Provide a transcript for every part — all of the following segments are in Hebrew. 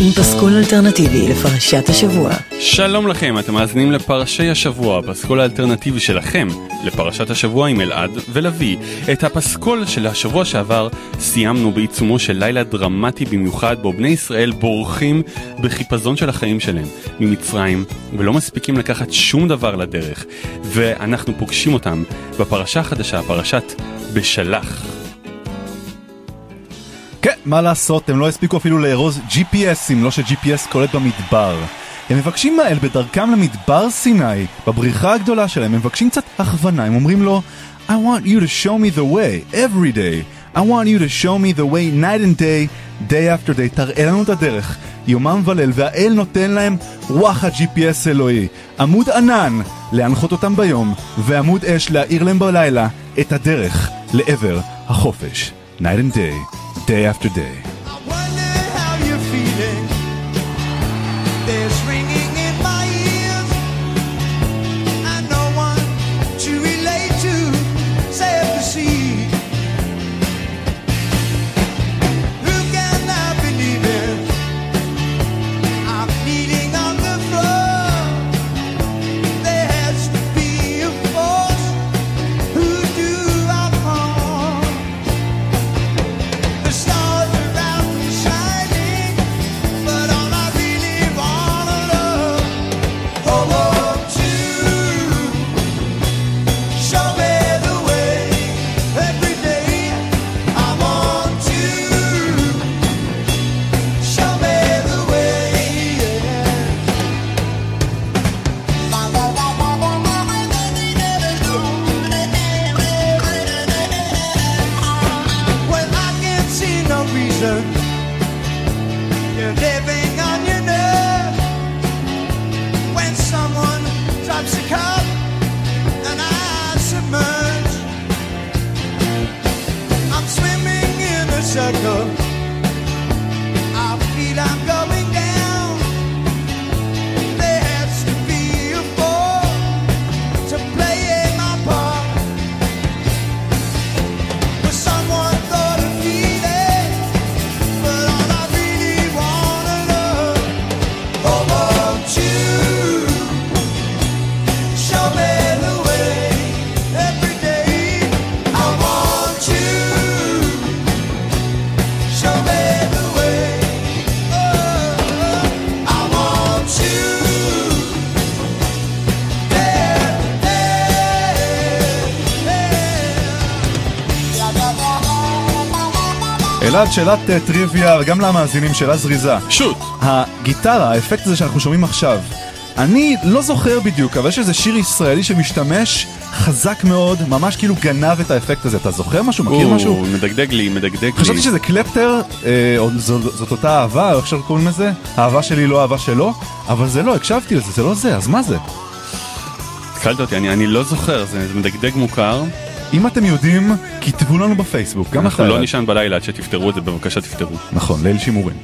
עם פסקול אלטרנטיבי לפרשת השבוע. שלום לכם, אתם מאזינים לפרשי השבוע, הפסקול האלטרנטיבי שלכם לפרשת השבוע עם אלעד ולוי. את הפסקול של השבוע שעבר סיימנו בעיצומו של לילה דרמטי במיוחד בו בני ישראל בורחים בחיפזון של החיים שלהם ממצרים ולא מספיקים לקחת שום דבר לדרך ואנחנו פוגשים אותם בפרשה החדשה, פרשת בשלח. כן, מה לעשות, הם לא הספיקו אפילו לארוז GPSים, לא ש-GPS קולט במדבר. הם מבקשים מהאל בדרכם למדבר סיני, בבריחה הגדולה שלהם, הם מבקשים קצת הכוונה, הם אומרים לו I want you to show me the way, every day. I want you to show me the way night and day, day after day. תראה לנו את הדרך, יומם וליל, והאל נותן להם וואחד GPS אלוהי. עמוד ענן, להנחות אותם ביום, ועמוד אש להאיר להם בלילה את הדרך לעבר החופש. night and day. Day after day. אלעד, שאלת אה, טריוויה, וגם למאזינים, שאלה זריזה. שוט! הגיטרה, האפקט הזה שאנחנו שומעים עכשיו, אני לא זוכר בדיוק, אבל יש איזה שיר ישראלי שמשתמש חזק מאוד, ממש כאילו גנב את האפקט הזה. אתה זוכר משהו? מכיר הוא משהו? מדגדג לי, מדגדג לי. חשבתי שזה קלפטר, אה, או זו, זאת אותה אהבה, או איך שאנחנו קוראים לזה? אהבה שלי לא אהבה שלו, אבל זה לא, הקשבתי לזה, זה לא זה, אז מה זה? התקלת אותי, אני, אני לא זוכר, זה, זה מדגדג מוכר. אם אתם יודעים, כתבו לנו בפייסבוק, גם אנחנו. לא. נישן בלילה עד שתפתרו את זה, בבקשה תפתרו. נכון, ליל שימורים.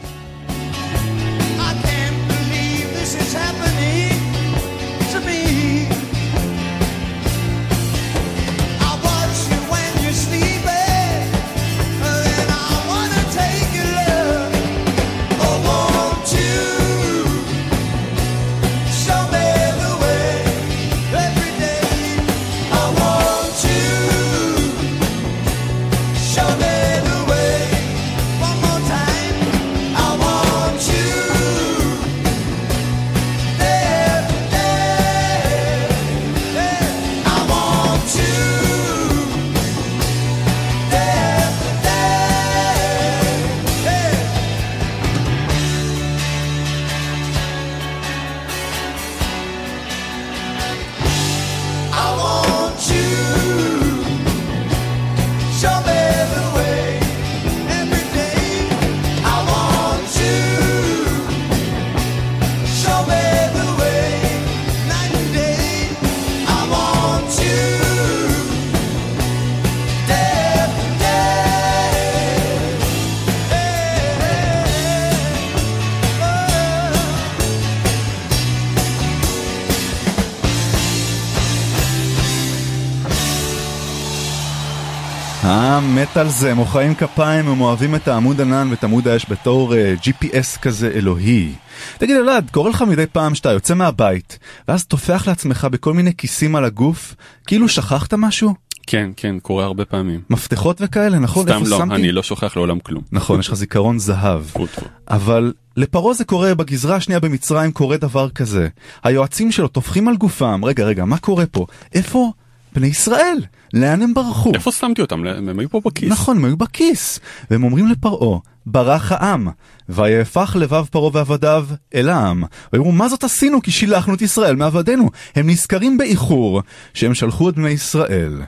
על זה, מוחאים כפיים, הם אוהבים את העמוד ענן ואת עמוד האש בתור uh, GPS כזה אלוהי. תגיד אלעד, קורה לך מדי פעם שאתה יוצא מהבית, ואז טופח לעצמך בכל מיני כיסים על הגוף, כאילו שכחת משהו? כן, כן, קורה הרבה פעמים. מפתחות וכאלה, נכון? סתם לא, שמתי? אני לא שוכח לעולם כלום. נכון, יש לך זיכרון זהב. אבל לפרעה זה קורה, בגזרה השנייה במצרים קורה דבר כזה. היועצים שלו טופחים על גופם, רגע, רגע, מה קורה פה? איפה בני ישראל? לאן הם ברחו? איפה שמתי אותם? הם היו פה בכיס. נכון, הם היו בכיס. והם אומרים לפרעה, ברח העם. ויהפך לבב פרעה ועבדיו אל העם. ויאמרו, מה זאת עשינו כי שילחנו את ישראל מעבדינו? הם נזכרים באיחור שהם שלחו את בני ישראל.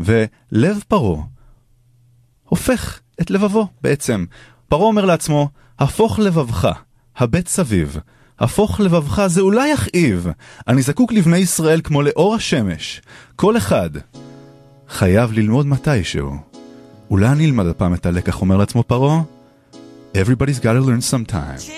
ולב פרעה הופך את לבבו בעצם. פרעה אומר לעצמו, הפוך לבבך, הבט סביב. הפוך לבבך זה אולי יכאיב. אני זקוק לבני ישראל כמו לאור השמש. כל אחד חייב ללמוד מתישהו. אולי אני אלמד הפעם את הלקח, אומר לעצמו פרעה? Everybody's gotta learn sometime.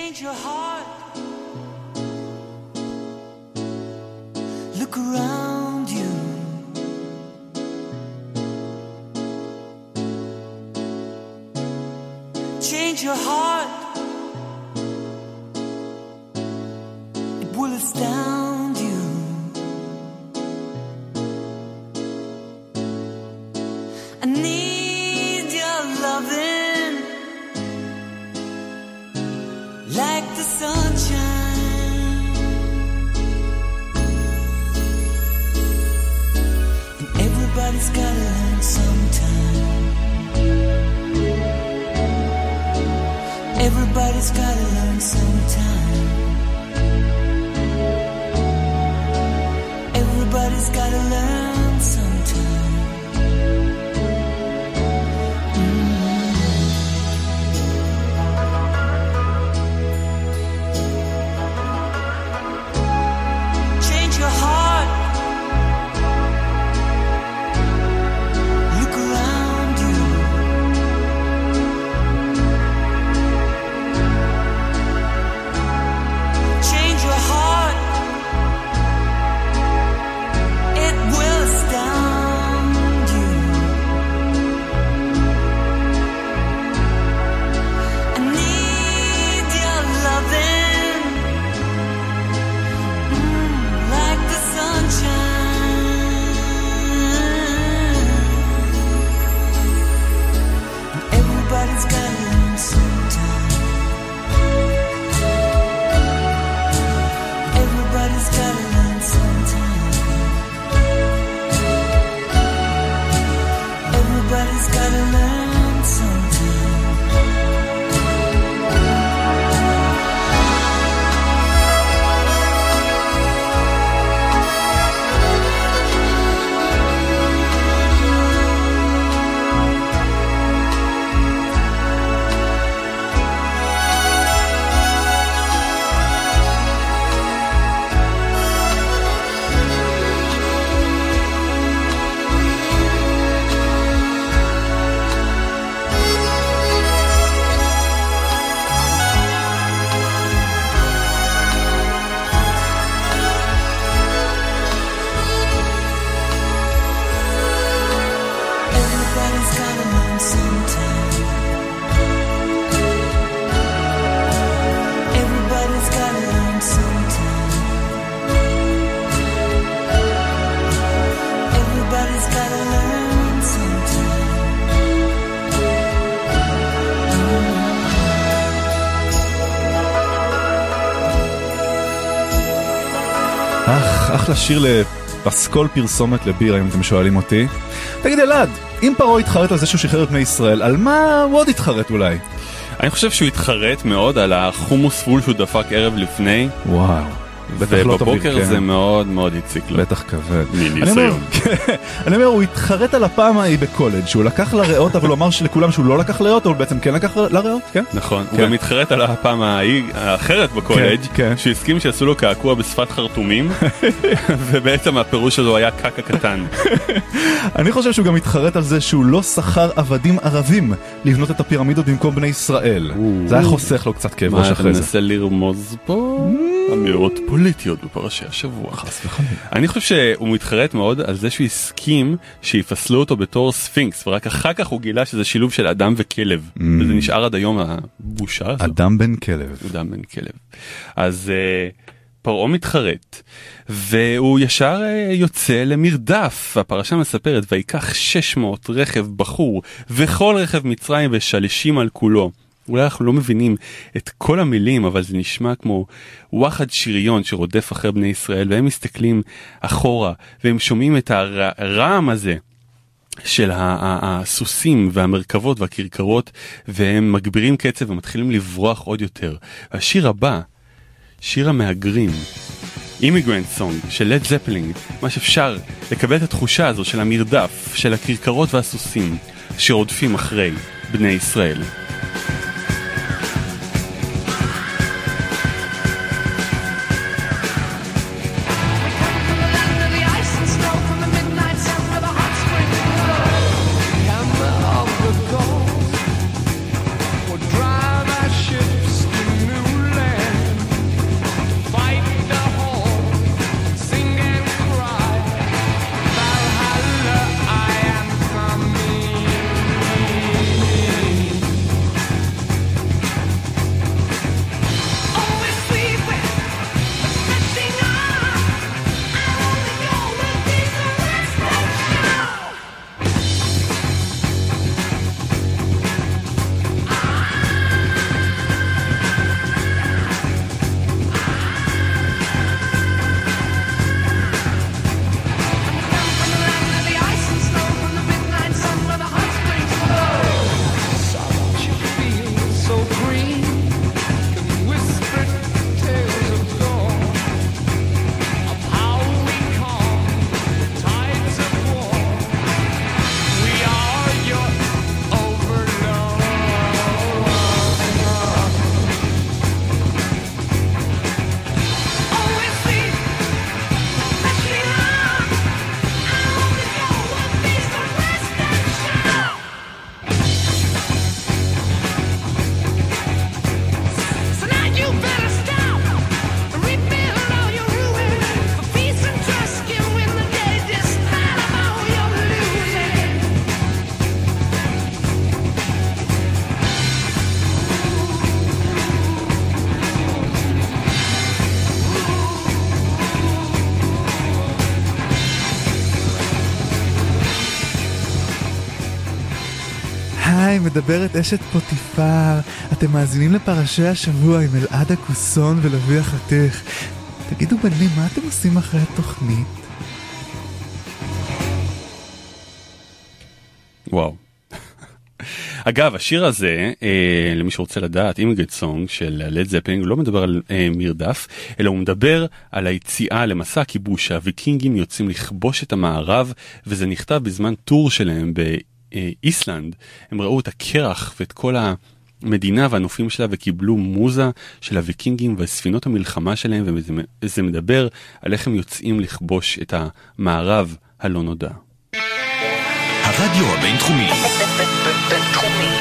אך, אחלה שיר לפסקול פרסומת לבירה אם אתם שואלים אותי. תגיד אלעד, אם פרעה התחרט על זה שהוא שחרר את בני ישראל, על מה הוא עוד התחרט אולי? אני חושב שהוא התחרט מאוד על החומוס פול שהוא דפק ערב לפני, וואו. לא ובבוקר כן. זה מאוד מאוד הציק לו. בטח כבד. מניסיון. אני אומר- הוא התחרט על הפעם ההיא בקולג', שהוא לקח לריאות, אבל הוא אמר שלכולם שהוא לא לקח לריאות, אבל בעצם כן לקח לריאות, כן? נכון, הוא כן. גם התחרט על הפעם ההיא- האחרת בקולג', כן, כן. שהוא הסכים שיעשו לו קעקוע בשפת חרטומים, ובעצם הפירוש שלו היה קקה קטן. אני חושב שהוא גם התחרט על זה שהוא לא שכר עבדים ערבים לבנות את הפירמידות במקום בני ישראל. זה היה חוסך לו קצת כאב מה ראש אתה אחרי זה. מנסה לרמוז פה? אמירות פוליטיות בפרשי השבוע. חס וחלילה. אני חושב שהוא מתחרט מאוד על זה שהוא הסכים שיפסלו אותו בתור ספינקס ורק אחר כך הוא גילה שזה שילוב של אדם וכלב וזה נשאר עד היום הבושה הזאת. אדם בן כלב. אדם בן כלב. אז uh, פרעה מתחרט והוא ישר uh, יוצא למרדף הפרשה מספרת ויקח 600 רכב בחור וכל רכב מצרים ושלישים על כולו. אולי אנחנו לא מבינים את כל המילים אבל זה נשמע כמו וואחד שריון שרודף אחרי בני ישראל והם מסתכלים אחורה והם שומעים את הרעם הזה של הסוסים והמרכבות והכרכרות והם מגבירים קצב ומתחילים לברוח עוד יותר. השיר הבא, שיר המהגרים, Immigrant Song של לד זפלין, מה שאפשר לקבל את התחושה הזו של המרדף, של הכרכרות והסוסים שרודפים אחרי בני ישראל. מדברת אשת פוטיפר. אתם מאזינים לפרשי השבוע עם אלעד הכוסון ולוי החתך. תגידו בנים, מה אתם עושים אחרי התוכנית? וואו. אגב, השיר הזה, אה, למי שרוצה לדעת, אימיגרט סונג של לד זפלינג, הוא לא מדבר על אה, מרדף, אלא הוא מדבר על היציאה למסע הכיבוש שהוויקינגים יוצאים לכבוש את המערב, וזה נכתב בזמן טור שלהם באיסלנד. הם ראו את הקרח ואת כל המדינה והנופים שלה וקיבלו מוזה של הוויקינגים וספינות המלחמה שלהם, וזה מדבר על איך הם יוצאים לכבוש את המערב הלא נודע. הרדיו הבינתחומי, בינתחומי.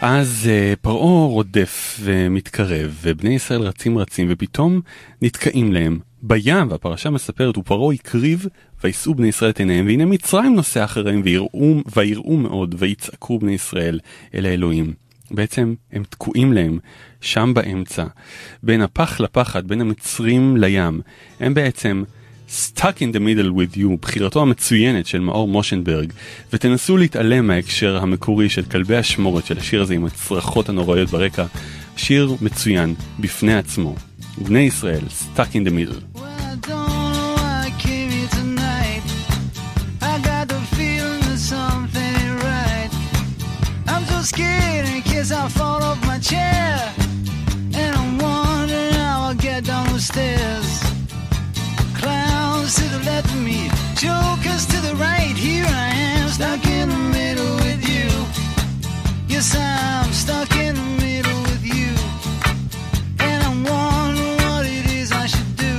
אז uh, פרעה רודף ומתקרב, ובני ישראל רצים רצים, ופתאום נתקעים להם. בים, והפרשה מספרת, ופרעה הקריב, וישאו בני ישראל את עיניהם, והנה מצרים נוסע אחריהם, ויראו, ויראו מאוד, ויצעקו בני ישראל אל האלוהים. בעצם הם תקועים להם שם באמצע, בין הפח לפחד, בין המצרים לים. הם בעצם Stuck in the middle with you, בחירתו המצוינת של מאור מושנברג, ותנסו להתעלם מההקשר המקורי של כלבי השמורת של השיר הזה עם הצרחות הנוראיות ברקע. שיר מצוין בפני עצמו. בני ישראל, Stuck in the middle. Well, scared I fall off my chair. And I'm wondering how I'll get down the stairs. Clowns to the left of me, jokers to the right. Here I am, stuck in the middle with you. Yes, I'm stuck in the middle with you. And I'm wondering what it is I should do.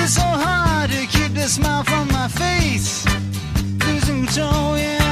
It's so hard to keep the smile from my face. Losing control, yeah,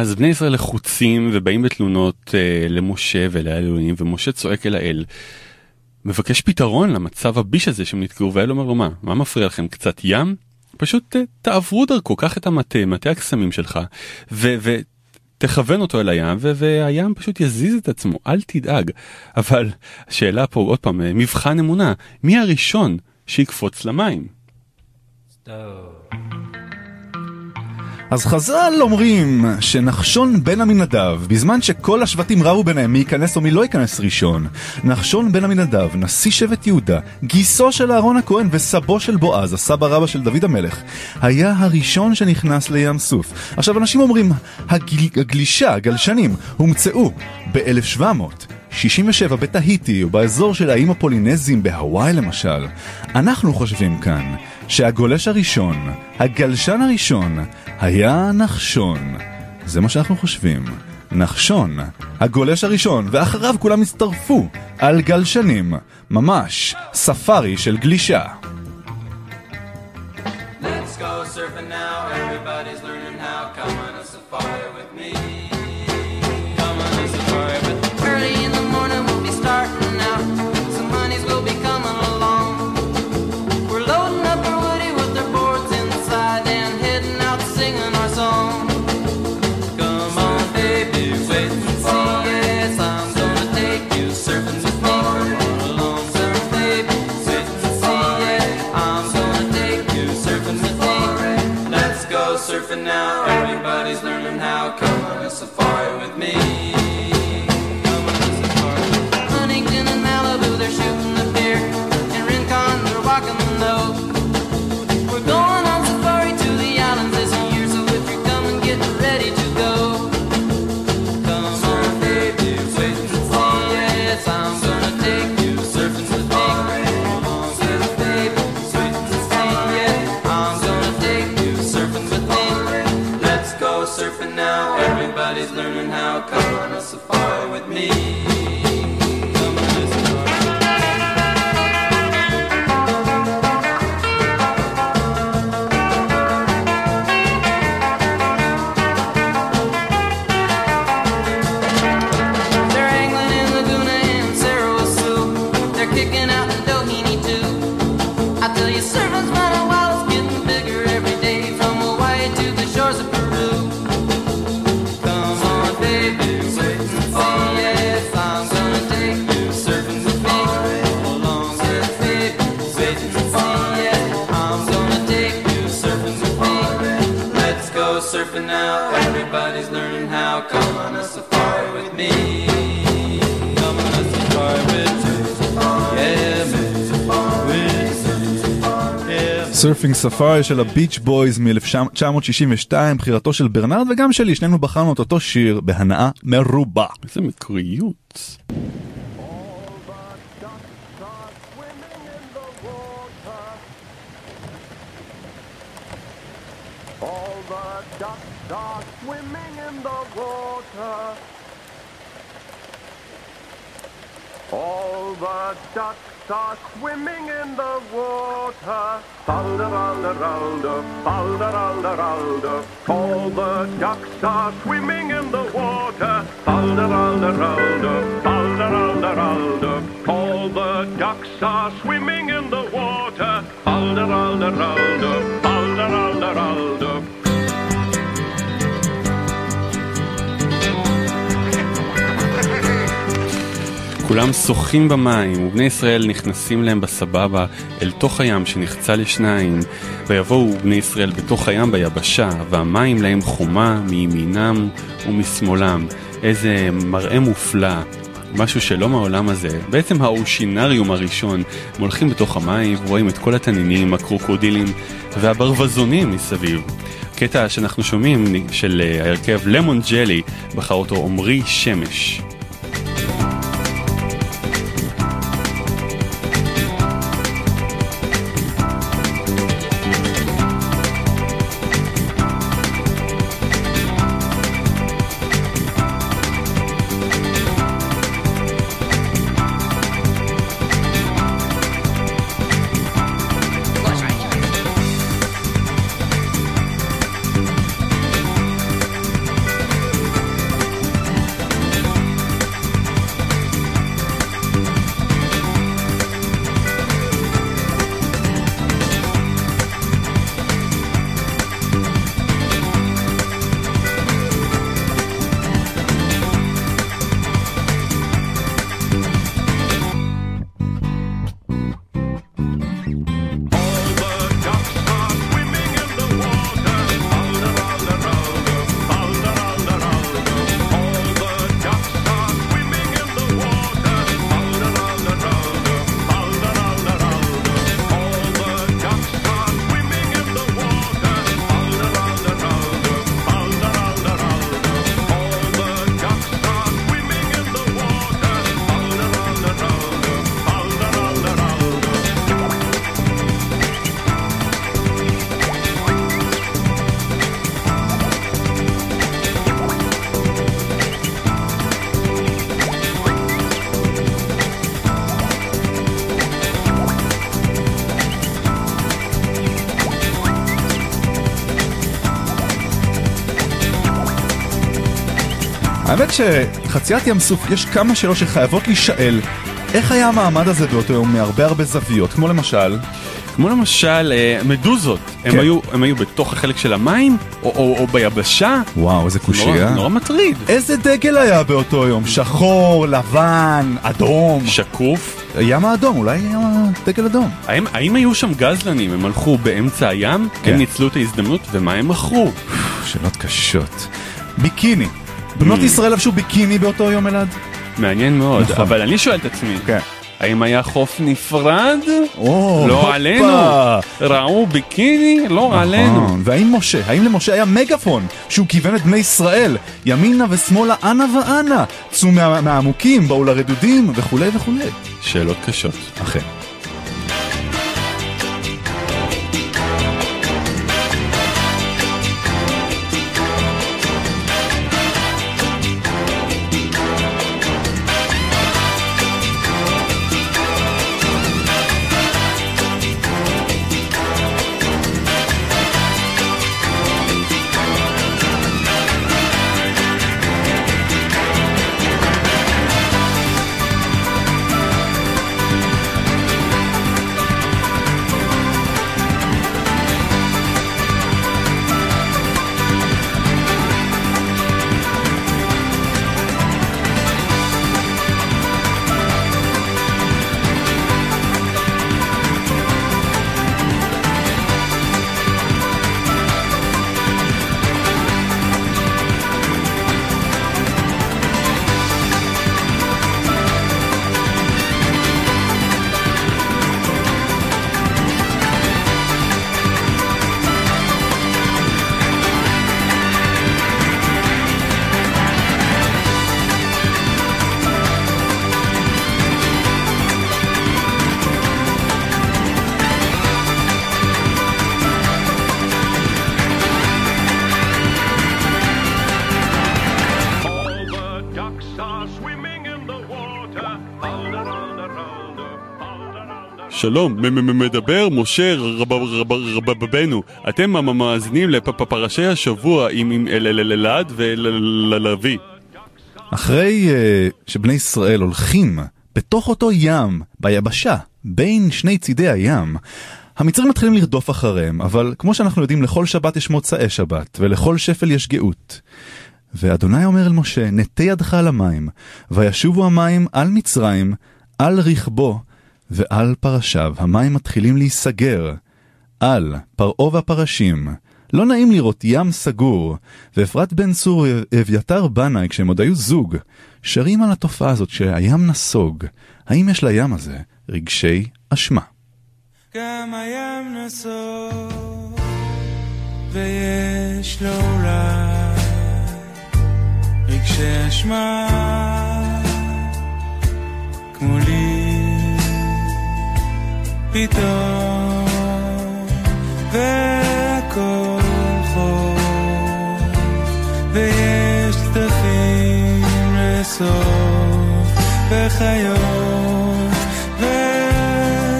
אז בני ישראל לחוצים ובאים בתלונות אה, למשה ולאלוהים, ומשה צועק אל האל. מבקש פתרון למצב הביש הזה שהם נתקעו, והאל אומר לו מה, מה מפריע לכם קצת ים? פשוט אה, תעברו דרכו, קח את המטה, מטה הקסמים שלך, ו... ו- תכוון אותו אל הים והים פשוט יזיז את עצמו אל תדאג אבל השאלה פה עוד פעם אה, מבחן אמונה מי הראשון שיקפוץ למים. אז חז"ל אומרים שנחשון בן עמינדב, בזמן שכל השבטים רבו ביניהם מי ייכנס או מי לא ייכנס ראשון, נחשון בן עמינדב, נשיא שבט יהודה, גיסו של אהרון הכהן וסבו של בועז, הסבא רבא של דוד המלך, היה הראשון שנכנס לים סוף. עכשיו אנשים אומרים, הגל... הגלישה, הגלשנים, הומצאו ב-1700. 67 בתהיטי ובאזור של האיים הפולינזיים בהוואי למשל. אנחנו חושבים כאן שהגולש הראשון, הגלשן הראשון, היה נחשון. זה מה שאנחנו חושבים. נחשון, הגולש הראשון, ואחריו כולם הצטרפו על גלשנים. ממש ספארי של גלישה. Let's go surfing now. Surfin' Safari של הביץ' בויז מ-1962, בחירתו של ברנרד וגם שלי, שנינו בחרנו את אותו שיר בהנאה מרובה. איזה מקוריות. All the ducks are swimming in the water. Falderalderalder, falderalderalder. All the ducks are swimming in the water. Falderalderalder, falderalderalder. All the ducks are swimming in the water. Falderalderalder, falderalderalder. כולם שוחים במים, ובני ישראל נכנסים להם בסבבה אל תוך הים שנחצה לשניים, ויבואו בני ישראל בתוך הים ביבשה, והמים להם חומה מימינם ומשמאלם. איזה מראה מופלא. משהו שלא מהעולם הזה, בעצם האושינריום הראשון, הם הולכים בתוך המים ורואים את כל התנינים, הקרוקודילים והברווזונים מסביב. קטע שאנחנו שומעים של אה, ההרכב למון ג'לי, בחר אותו עמרי שמש. שחציית ים סוף יש כמה שאלות שחייבות להישאל. איך היה המעמד הזה באותו יום מהרבה הרבה זוויות? כמו למשל, כמו למשל אה, מדוזות, הם כן. היו- הם היו בתוך החלק של המים, או- או או ביבשה, וואו, איזה נורא- קושייה. נורא מטריד. איזה דגל היה באותו יום? שחור, לבן, אדום. שקוף. ים האדום, אולי ים דגל אדום. האם, האם היו שם גזלנים? הם הלכו באמצע הים, כן. הם ניצלו את ההזדמנות, ומה הם מכרו? שאלות קשות. ביקיני. בנות. ישראל לבשו ביקיני באותו יום אלעד? מעניין מאוד, נכון. אבל אני שואל את עצמי, כן. האם היה חוף נפרד? או, לא הופה. עלינו. ראו ביקיני? לא עלינו. נכון. והאם משה, האם למשה היה מגפון שהוא כיוון את בני ישראל ימינה ושמאלה אנה ואנה צאו מה- מהעמוקים, באו לרדודים וכולי וכולי. שאלות קשות. אכן. שלום, מדבר משה רב- רב- רבנו. אתם המ- מאזינים לפרשי השבוע עם עם אל- אל- אל- אלעד וללוי. אחרי uh, שבני ישראל הולכים בתוך אותו ים, ביבשה, בין שני צידי הים, המצרים מתחילים לרדוף אחריהם, אבל כמו שאנחנו יודעים, לכל שבת יש מוצאי שבת, ולכל שפל יש גאות. ואדוני אומר אל משה, נטה ידך על המים, וישובו המים על מצרים, על רכבו ועל פרשיו. המים מתחילים להיסגר. על פרעה והפרשים. לא נעים לראות ים סגור, ואפרת בן צור ואביתר בנאי, כשהם עוד היו זוג, שרים על התופעה הזאת שהים נסוג. האם יש לים הזה רגשי אשמה? גם הים נסוג, ויש לו אולי רגשי אשמה, כמו לי, פתאום, והכל חור, ויש צדפים לסוף, וחיות,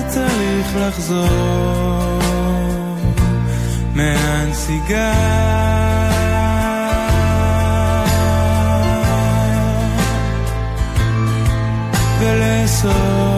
וצריך לחזור מהנסיגה. ולאסוף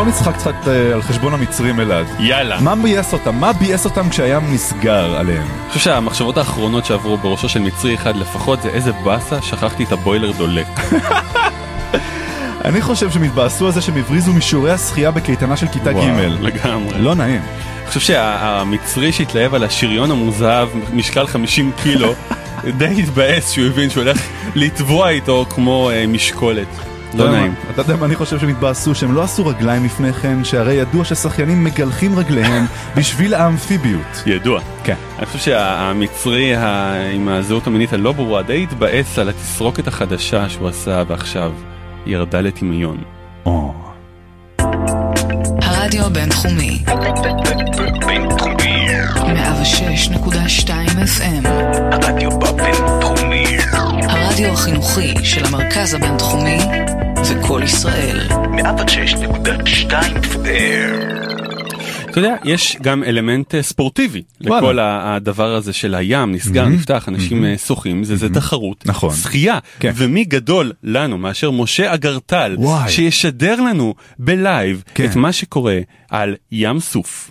בוא, נצחק קצת אה, על חשבון המצרים אלעד. יאללה. מה ביאס אותם? מה ביאס אותם כשהים נסגר עליהם? אני חושב שהמחשבות האחרונות שעברו בראשו של מצרי אחד לפחות זה איזה באסה, שכחתי את הבוילר דולק. אני חושב שהם התבאסו על זה שהם הבריזו משיעורי השחייה בקייטנה של כיתה ג'. לגמרי. לא נעים. אני חושב שהמצרי שהתלהב על השריון המוזהב, משקל 50 קילו, די התבאס שהוא הבין שהוא הולך לטבוע איתו כמו אה, משקולת. אתה לא נעים. אתה יודע מה אני חושב שהם התבאסו? שהם לא עשו רגליים לפני כן, שהרי ידוע ששחיינים מגלחים רגליהם בשביל האמפיביות. ידוע. כן. אני חושב שהמצרי עם הזהות המינית הלא ברורה די התבאס על התסרוקת החדשה שהוא עשה ועכשיו ירדה לטמיון. או. הרדיו הבינתחומי, בינתחומי. 106.2 FM, הרדיו בבינתחומי. הרדיו החינוכי של המרכז הבינתחומי. 106.2 FM. אתה יודע, יש גם אלמנט אה, ספורטיבי. לכל הדבר הזה של הים, נסגר, נפתח, אנשים אה, שוחים, זה תחרות, נכון. שחייה, כן. ומי גדול לנו מאשר משה אגרטל. שישדר לנו בלייב כן. את מה שקורה על ים סוף.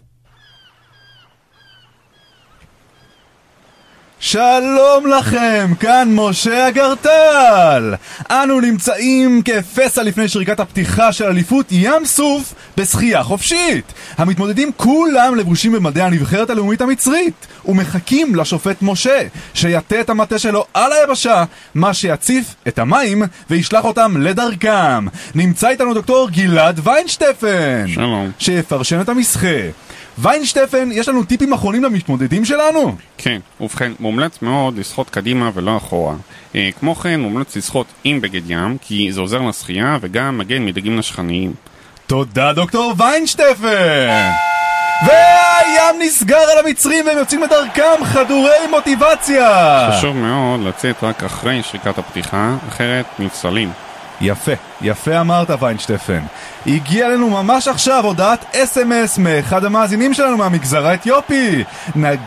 שלום לכם, כאן משה אגרטל! אנו נמצאים כפסע לפני שריקת הפתיחה של אליפות ים סוף בשחייה חופשית! המתמודדים כולם לבושים במדי הנבחרת הלאומית המצרית ומחכים לשופט משה שיטה את המטה שלו על היבשה מה שיציף את המים וישלח אותם לדרכם נמצא איתנו דוקטור גלעד ויינשטפן שלום. שיפרשן את המשחה ויינשטפן, יש לנו טיפים אחרונים למתמודדים שלנו? כן, ובכן, מומלץ מאוד לשחות קדימה ולא אחורה. אה, כמו כן, מומלץ לשחות עם בגד ים, כי זה עוזר לשחייה וגם מגן מדגים נשכניים. תודה דוקטור ויינשטפן! והים נסגר על המצרים והם יוצאים לדרכם חדורי מוטיבציה! חשוב מאוד לצאת רק אחרי שריקת הפתיחה, אחרת נפסלים. יפה, יפה אמרת ויינשטפן. הגיע אלינו ממש עכשיו הודעת אס.אם.אס מאחד המאזינים שלנו מהמגזר האתיופי. נג...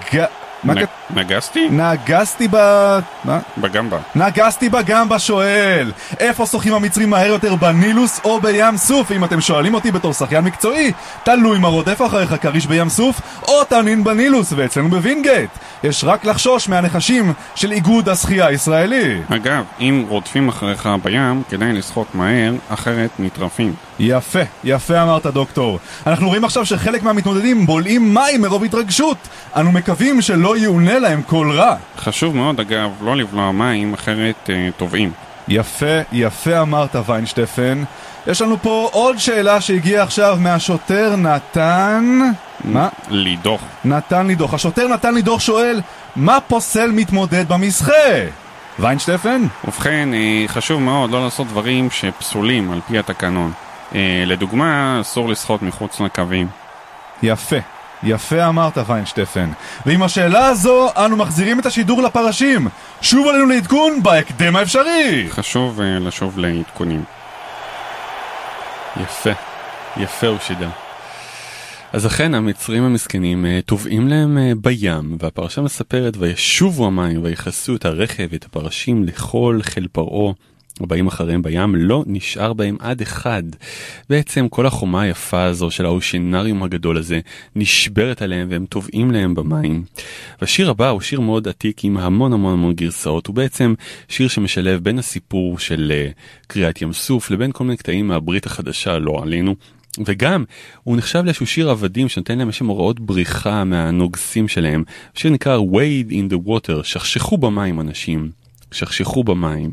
נגסתי? נגסתי ב... מה? בגמבה. נגסתי בגמבה שואל איפה שוחים המצרים מהר יותר בנילוס או בים סוף? אם אתם שואלים אותי בתור שחיין מקצועי תלוי מה רודף אחריך כריש בים סוף או תנין בנילוס ואצלנו בווינגייט יש רק לחשוש מהנחשים של איגוד השחייה הישראלי אגב, אם רודפים אחריך בים, כדאי לשחות מהר, אחרת נטרפים. יפה, יפה אמרת דוקטור. אנחנו רואים עכשיו שחלק מהמתמודדים בולעים מים מרוב התרגשות. אנו מקווים שלא יאונה להם כל רע. חשוב מאוד, אגב, לא לבלוע מים, אחרת אה, טובעים. יפה, יפה אמרת ויינשטפן. יש לנו פה עוד שאלה שהגיעה עכשיו מהשוטר נתן... מה? לידוך. נתן לי דוח. השוטר נתן לי דוח שואל, מה פוסל מתמודד במסחה? ויינשטפן? ובכן, אה, חשוב מאוד לא לעשות דברים שפסולים על פי התקנון. אה, לדוגמה, אסור לשחות מחוץ לקווים. יפה, יפה אמרת ויינשטפן. ועם השאלה הזו, אנו מחזירים את השידור לפרשים. שוב עלינו לעדכון בהקדם האפשרי! חשוב אה, לשוב לעדכונים. יפה, יפה הוא שידר. אז אכן המצרים המסכנים אה, טובעים להם בים, והפרשה מספרת וישובו המים ויכסו את הרכב ואת הפרשים לכל חיל פרעה. הבאים אחריהם בים לא נשאר בהם עד אחד. בעצם כל החומה היפה הזו של האושנריום הגדול הזה נשברת עליהם והם טובעים להם במים. והשיר הבא הוא שיר מאוד עתיק עם המון המון המון גרסאות. הוא בעצם שיר שמשלב בין הסיפור של uh, קריאת ים סוף לבין כל מיני קטעים מהברית החדשה, לא עלינו. וגם הוא נחשב לאיזשהו שיר עבדים שנותן להם איזשהם הוראות בריחה מהנוגסים שלהם. השיר נקרא Wade in the Water, שכשכו במים אנשים. שכשכו במים.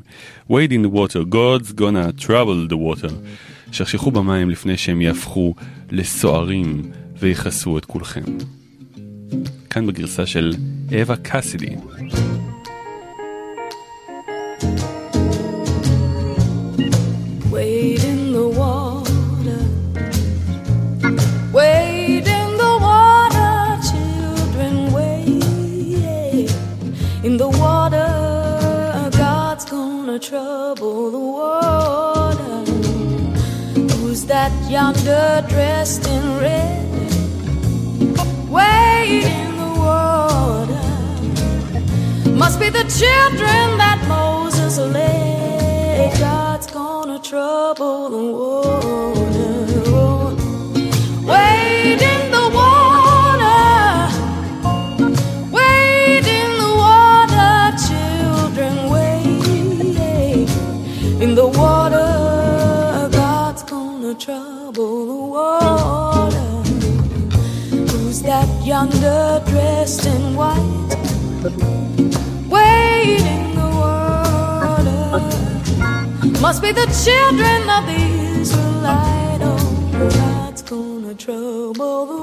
Wade in the water, God's gonna trouble the water. שכשכו במים לפני שהם יהפכו לסוערים ויכסו את כולכם. כאן בגרסה של אווה קאסידי. Trouble the water. Who's that yonder dressed in red? Wade in the water. Must be the children that Moses led. God's gonna trouble the water. Yonder dressed in white, wading the water. Must be the children of the Israelite. Oh, God's gonna trouble the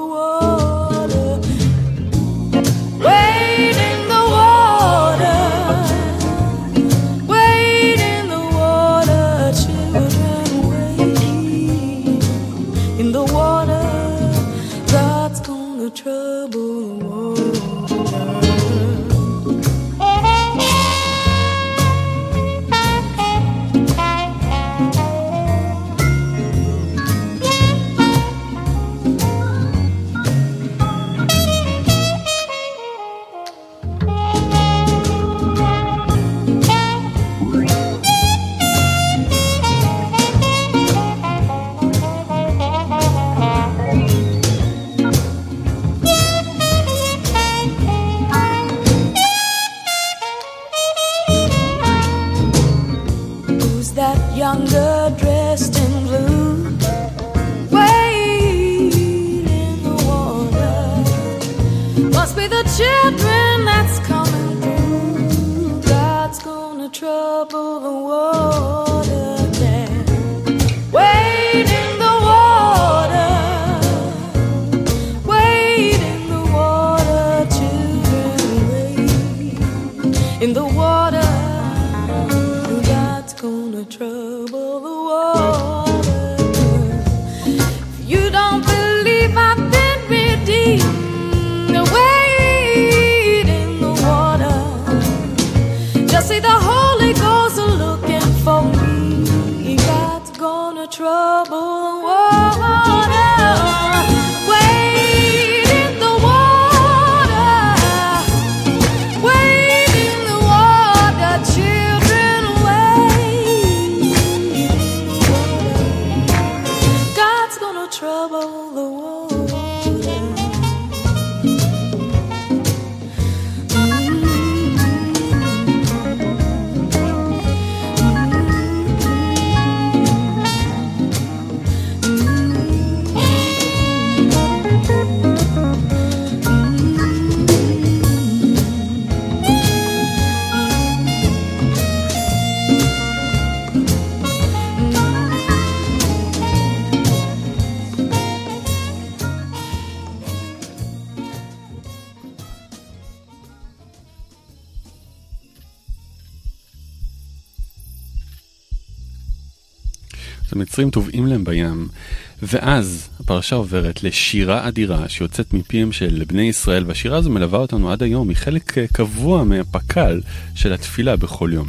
הפרשה עוברת לשירה אדירה שיוצאת מפיהם של בני ישראל, והשירה הזו מלווה אותנו עד היום, היא חלק אה, קבוע מהפק"ל של התפילה בכל יום.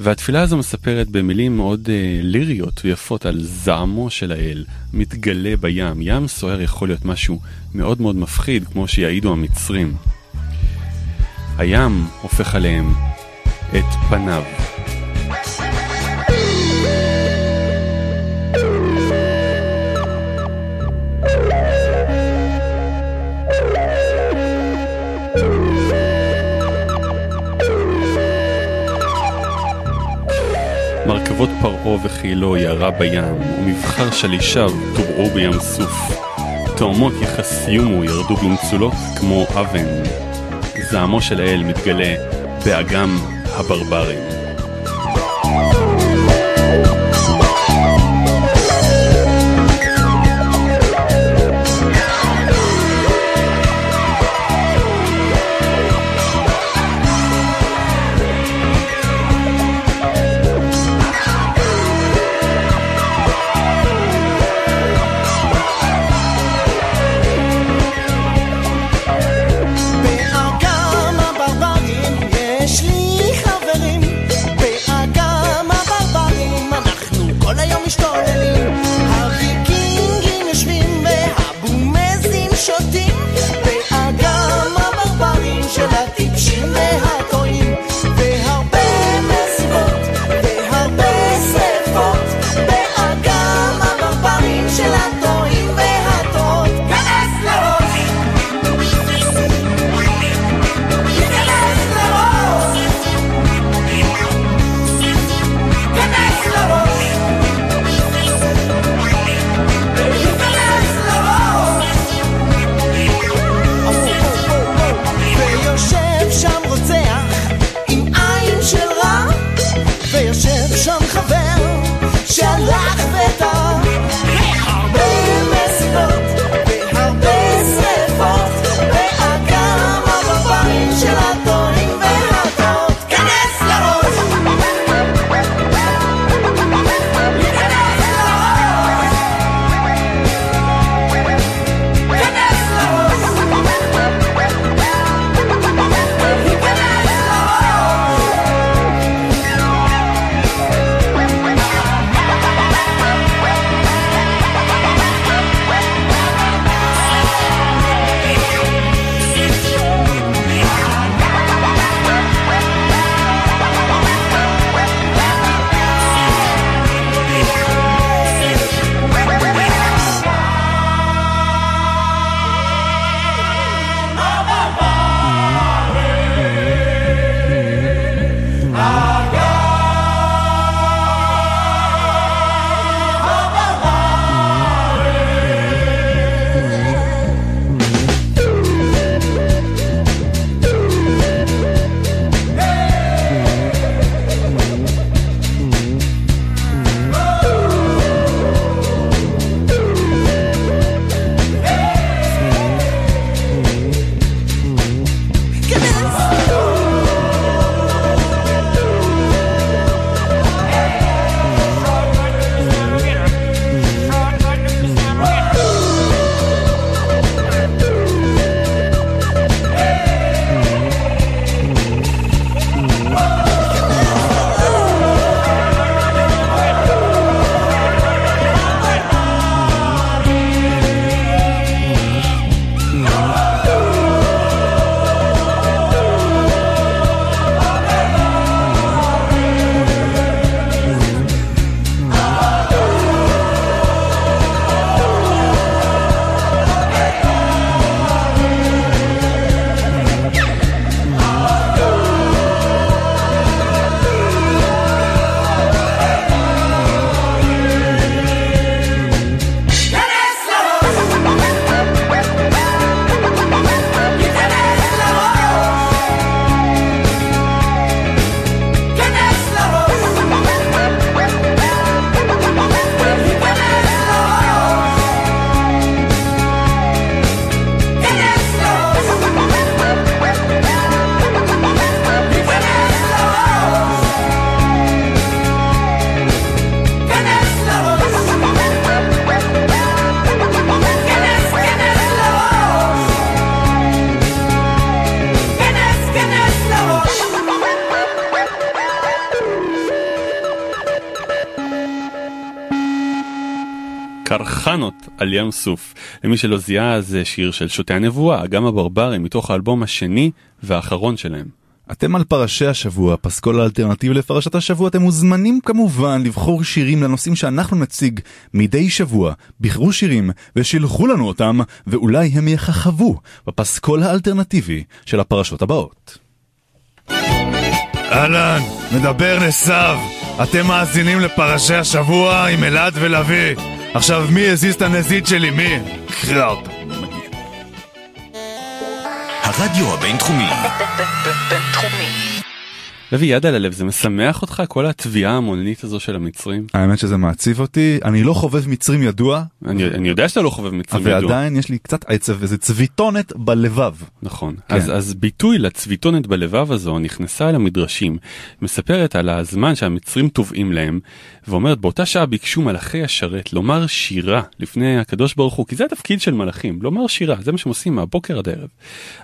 והתפילה הזו מספרת במילים מאוד אה, ליריות ויפות על זעמו של האל, מתגלה בים. ים סוער יכול להיות משהו מאוד מאוד מפחיד, כמו שיעידו המצרים. הים הופך עליהם את פניו. מרכבות פרעה וחילו ירה בים, ומבחר שלישיו טובעו בים סוף. תאומות יחסיומו ירדו במצולות כמו אבן. זעמו של האל מתגלה באגם הברברים. ים סוף. למי שלא זיהה זה שיר של שוטי הנבואה, אגם הברברים, מתוך האלבום השני והאחרון שלהם. אתם על פרשי השבוע, פסקול האלטרנטיבי לפרשת השבוע, אתם מוזמנים כמובן לבחור שירים לנושאים שאנחנו נציג מדי שבוע. בחרו שירים ושילחו לנו אותם, ואולי הם יככבו בפסקול האלטרנטיבי של הפרשות הבאות. אהלן, מדבר נסב. אתם מאזינים לפרשי השבוע עם אלעד ולוי. עכשיו מי הזיז את הנזיד שלי? מי? קראפ. הרדיו הבינתחומי. בינתחומי. לוי, יד על הלב, זה משמח אותך כל התביעה ההמונית הזו של המצרים? האמת שזה מעציב אותי, אני לא חובב מצרים ידוע, אני, אני יודע שאתה לא חובב מצרים ידוע. ועדיין יש לי קצת עצב וזה צביטונת בלבב. נכון. כן. אז, אז ביטוי לצביטונת בלבב הזו נכנסה אל המדרשים, מספרת על הזמן שהמצרים תובעים להם, ואומרת באותה שעה ביקשו מלאכי השרת לומר שירה לפני הקדוש ברוך הוא, כי זה התפקיד של מלאכים, לומר שירה, זה מה שהם עושים מהבוקר עד הערב.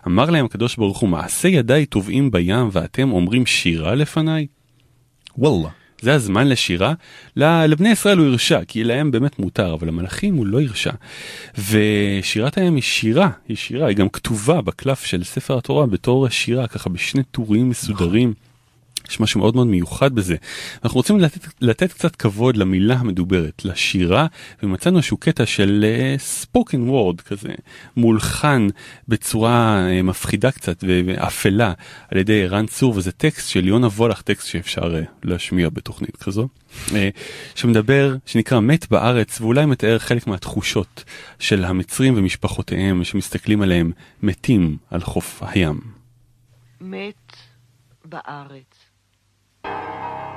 אמר להם הקדוש ברוך הוא, מעשה ידיי טובעים בים ואתם אומרים שירה לפניי? וואלה. זה הזמן לשירה, לבני ישראל הוא הרשה, כי להם באמת מותר, אבל למלאכים הוא לא הרשה. ושירת הים היא שירה, היא שירה, היא גם כתובה בקלף של ספר התורה בתור שירה, ככה בשני טורים מסודרים. יש משהו מאוד מאוד מיוחד בזה. אנחנו רוצים לתת, לתת קצת כבוד למילה המדוברת, לשירה, ומצאנו איזשהו קטע של ספוקן uh, וורד כזה, מולחן בצורה uh, מפחידה קצת ואפלה על ידי ערן צור, וזה טקסט של יונה וולך, טקסט שאפשר uh, להשמיע בתוכנית כזו, uh, שמדבר, שנקרא מת בארץ, ואולי מתאר חלק מהתחושות של המצרים ומשפחותיהם, שמסתכלים עליהם מתים על חוף הים. מת בארץ.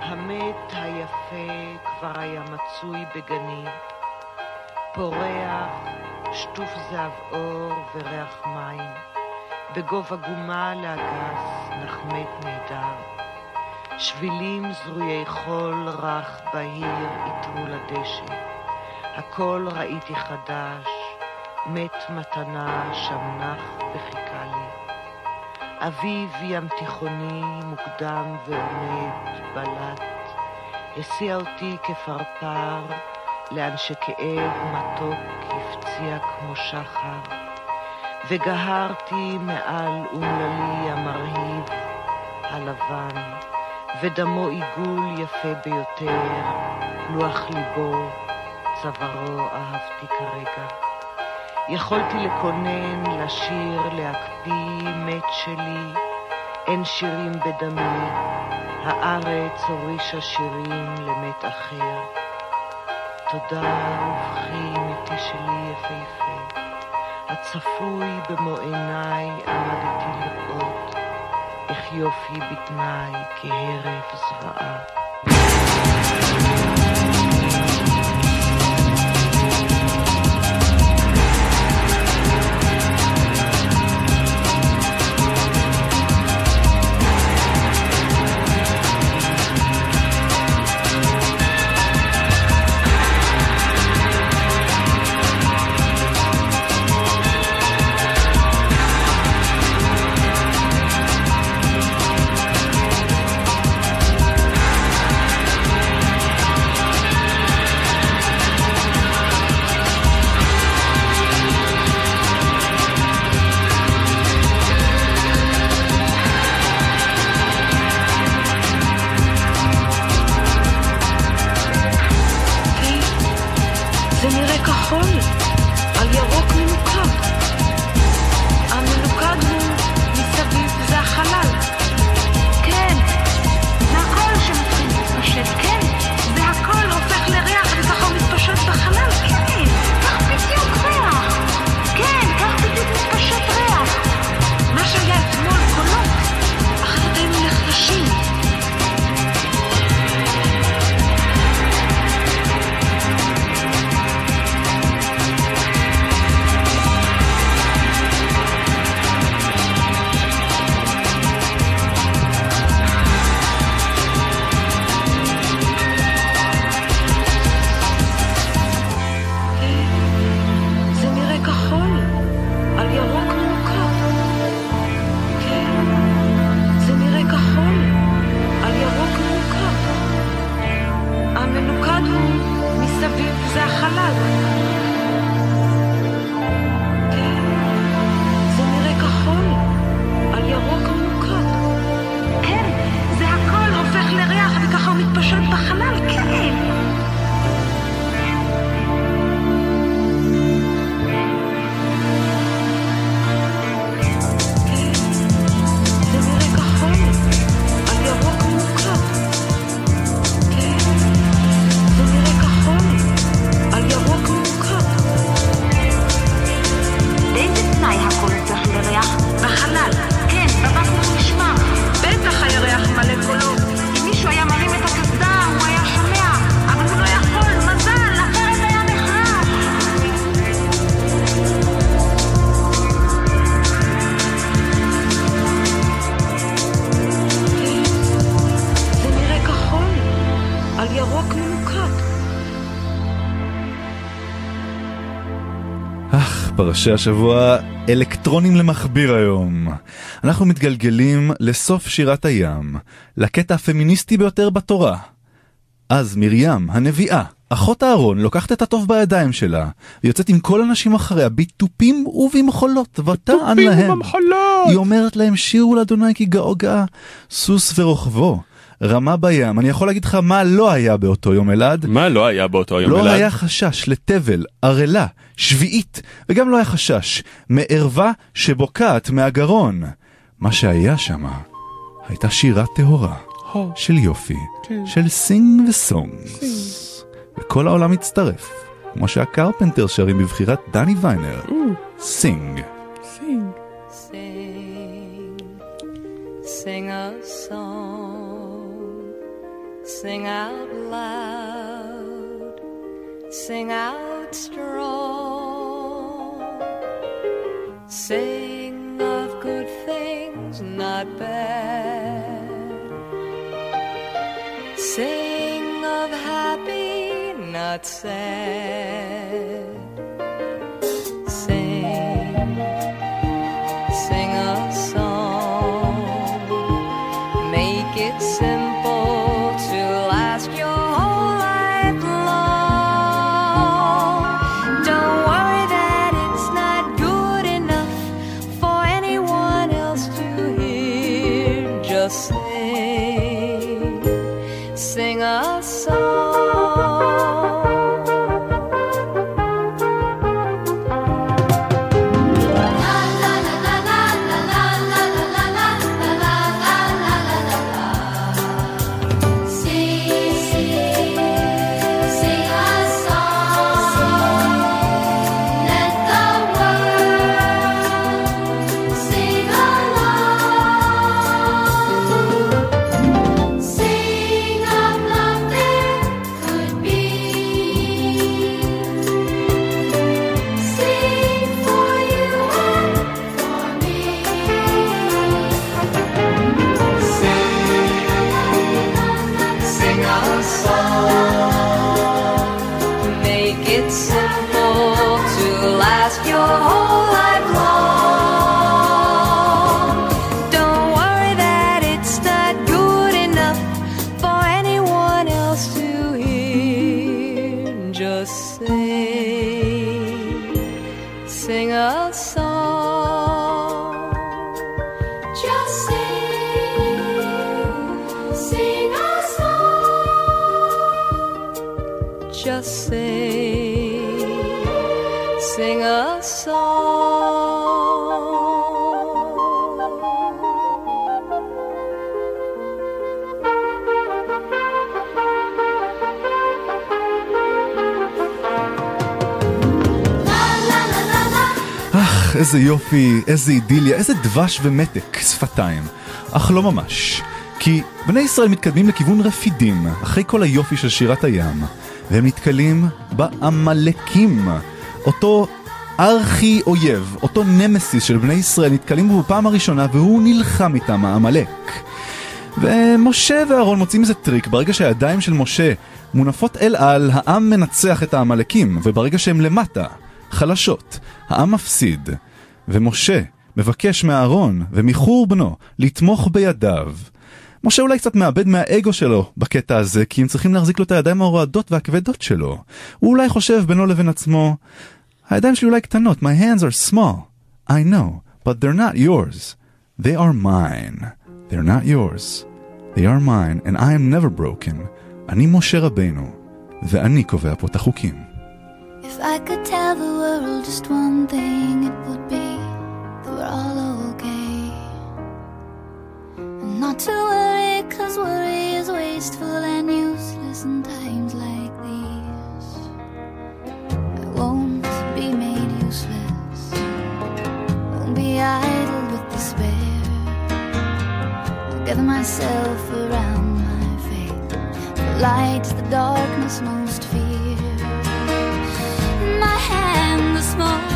המת היפה כבר היה מצוי בגני, פורח, שטוף זהב אור וריח מים, בגובה גומה לאגס, נחמת נהדר. שבילים זרועי חול רך בהיר איתרו לדשא. הכל ראיתי חדש, מת מתנה שם נח וחיכה. אביב ים תיכוני מוקדם ועומד בלט, הסיע אותי כפרפר לאן שכאב מתוק הפציע כמו שחר, וגהרתי מעל אומללי המרהיב הלבן, ודמו עיגול יפה ביותר, לוח ליבו, צווארו אהבתי כרגע. יכולתי לקונן, לשיר, להקפיא, מת שלי, אין שירים בדמי, הארץ הורישה שירים למת אחר. תודה ובכי מתי שלי יפהפה, הצפוי במו עיניי עמדתי לראות, איך יופי בתנאי כהרף זוועה. לפרשי השבוע אלקטרונים למכביר היום. אנחנו מתגלגלים לסוף שירת הים, לקטע הפמיניסטי ביותר בתורה. אז מרים, הנביאה, אחות אהרון, לוקחת את הטוב בידיים שלה, ויוצאת עם כל הנשים אחריה בתופים ובמחולות, ותען להם. ובמחולות! היא אומרת להם, שירו לאדוני כי גאו גאה, סוס ורוכבו. רמה בים, אני יכול להגיד לך מה לא היה באותו יום אלעד. מה לא היה באותו יום לא אלעד? היה חשש לטבל, ערלה, שביעית, וגם לא היה חשש מערווה שבוקעת מהגרון. מה שהיה שמה הייתה שירה טהורה של יופי, כן. של sing ו songs. וכל העולם מצטרף, כמו שהקרפנטר שרים בבחירת דני ויינר, Sing. Sing a song, sing out loud, sing out strong. Sing of good things, not bad. Sing of happy, not sad. Sing, sing a איזה יופי, איזה אידיליה, איזה דבש ומתק, שפתיים. אך לא ממש. כי בני ישראל מתקדמים לכיוון רפידים, אחרי כל היופי של שירת הים, והם נתקלים בעמלקים. אותו ארכי אויב, אותו נמסיס של בני ישראל, נתקלים בו בפעם הראשונה, והוא נלחם איתם, העמלק. ומשה ואהרון מוצאים איזה טריק, ברגע שהידיים של משה מונפות אל על, העם מנצח את העמלקים, וברגע שהם למטה, חלשות, העם מפסיד. ומשה מבקש מאהרון ומחור בנו לתמוך בידיו. משה אולי קצת מאבד מהאגו שלו בקטע הזה, כי הם צריכים להחזיק לו את הידיים הרועדות והכבדות שלו. הוא אולי חושב בינו לבין עצמו, הידיים שלי אולי קטנות, my hands are small. I know, but they're not yours. They are mine. They're not yours. They are mine, and I am never broken. אני משה רבנו, ואני קובע פה את החוקים. If I could tell the world just one thing, not to worry, cause worry is wasteful and useless in times like these. I won't be made useless, won't be idle with despair. I'll gather myself around my faith. The light, the darkness most fear. My hand is small,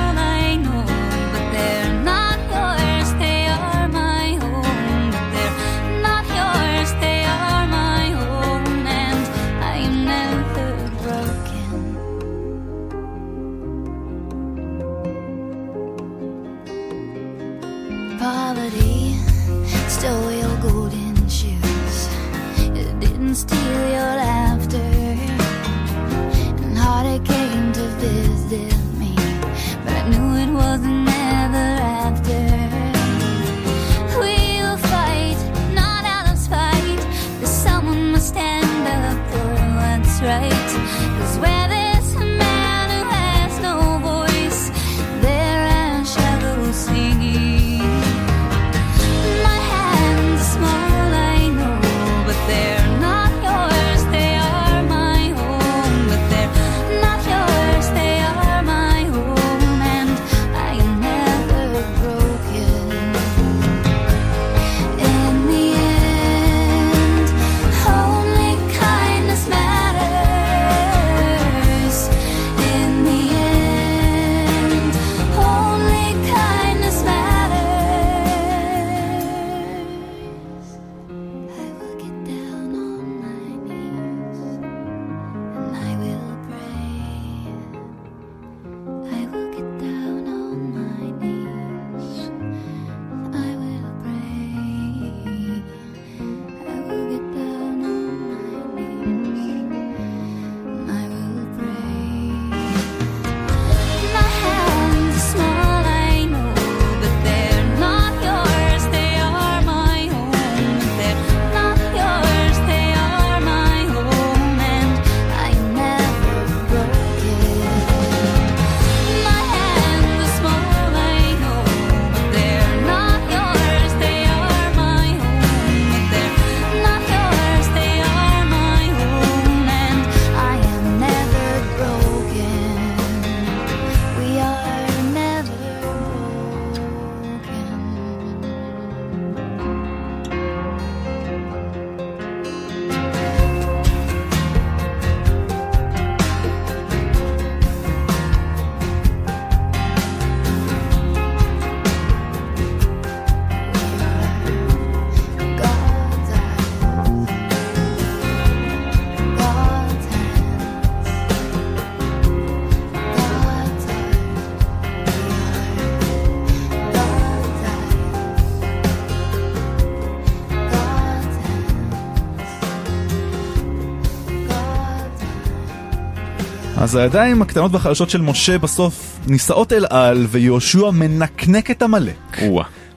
אז הידיים הקטנות והחלשות של משה בסוף נישאות אל על, ויהושע מנקנק את עמלק.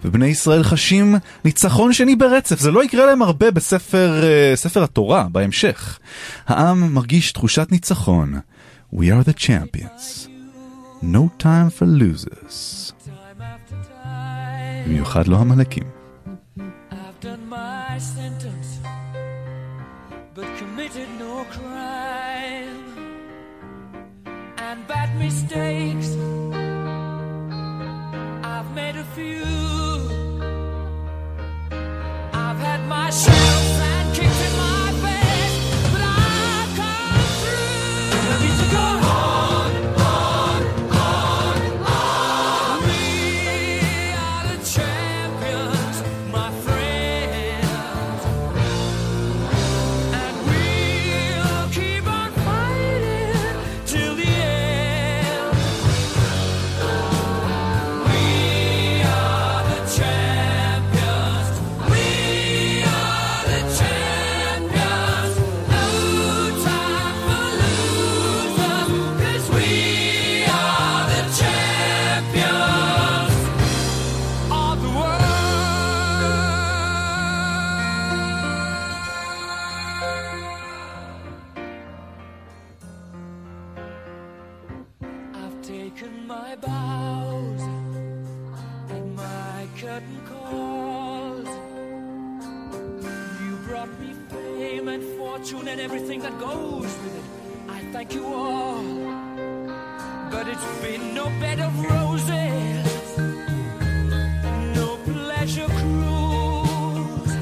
ובני ישראל חשים ניצחון שני ברצף, זה לא יקרה להם הרבה בספר אה, ספר התורה, בהמשך. העם מרגיש תחושת ניצחון. We are the champions. No time for losers. במיוחד לא עמלקים. I've done my sentence, but committed no crime. bad mistakes. I've made a few. I've had my share. thank you all, but it's been no bed of roses, no pleasure cruise.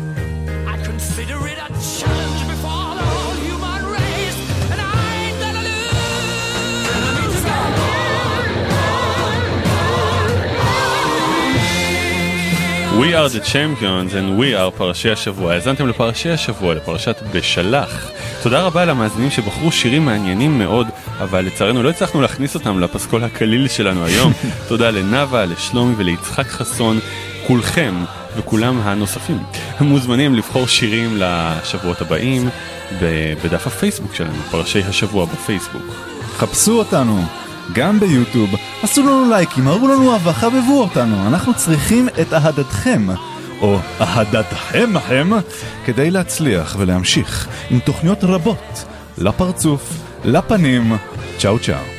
I consider it a challenge before the and We are the champions and we are פרשי השבוע. האזנתם לפרשי השבוע, לפרשת בשלח. תודה רבה למאזינים שבחרו שירים מעניינים מאוד, אבל לצערנו לא הצלחנו להכניס אותם לפסקול הקליל שלנו היום. תודה לנאוה, לשלומי וליצחק חסון, כולכם וכולם הנוספים מוזמנים לבחור שירים לשבועות הבאים בדף הפייסבוק שלנו, פרשי השבוע בפייסבוק. חפשו אותנו. גם ביוטיוב, עשו לנו לייקים, הראו לנו אהבה, חבבו אותנו, אנחנו צריכים את אהדתכם. או אהדתכם הם, כדי להצליח ולהמשיך עם תוכניות רבות לפרצוף, לפנים, צ'או צ'או.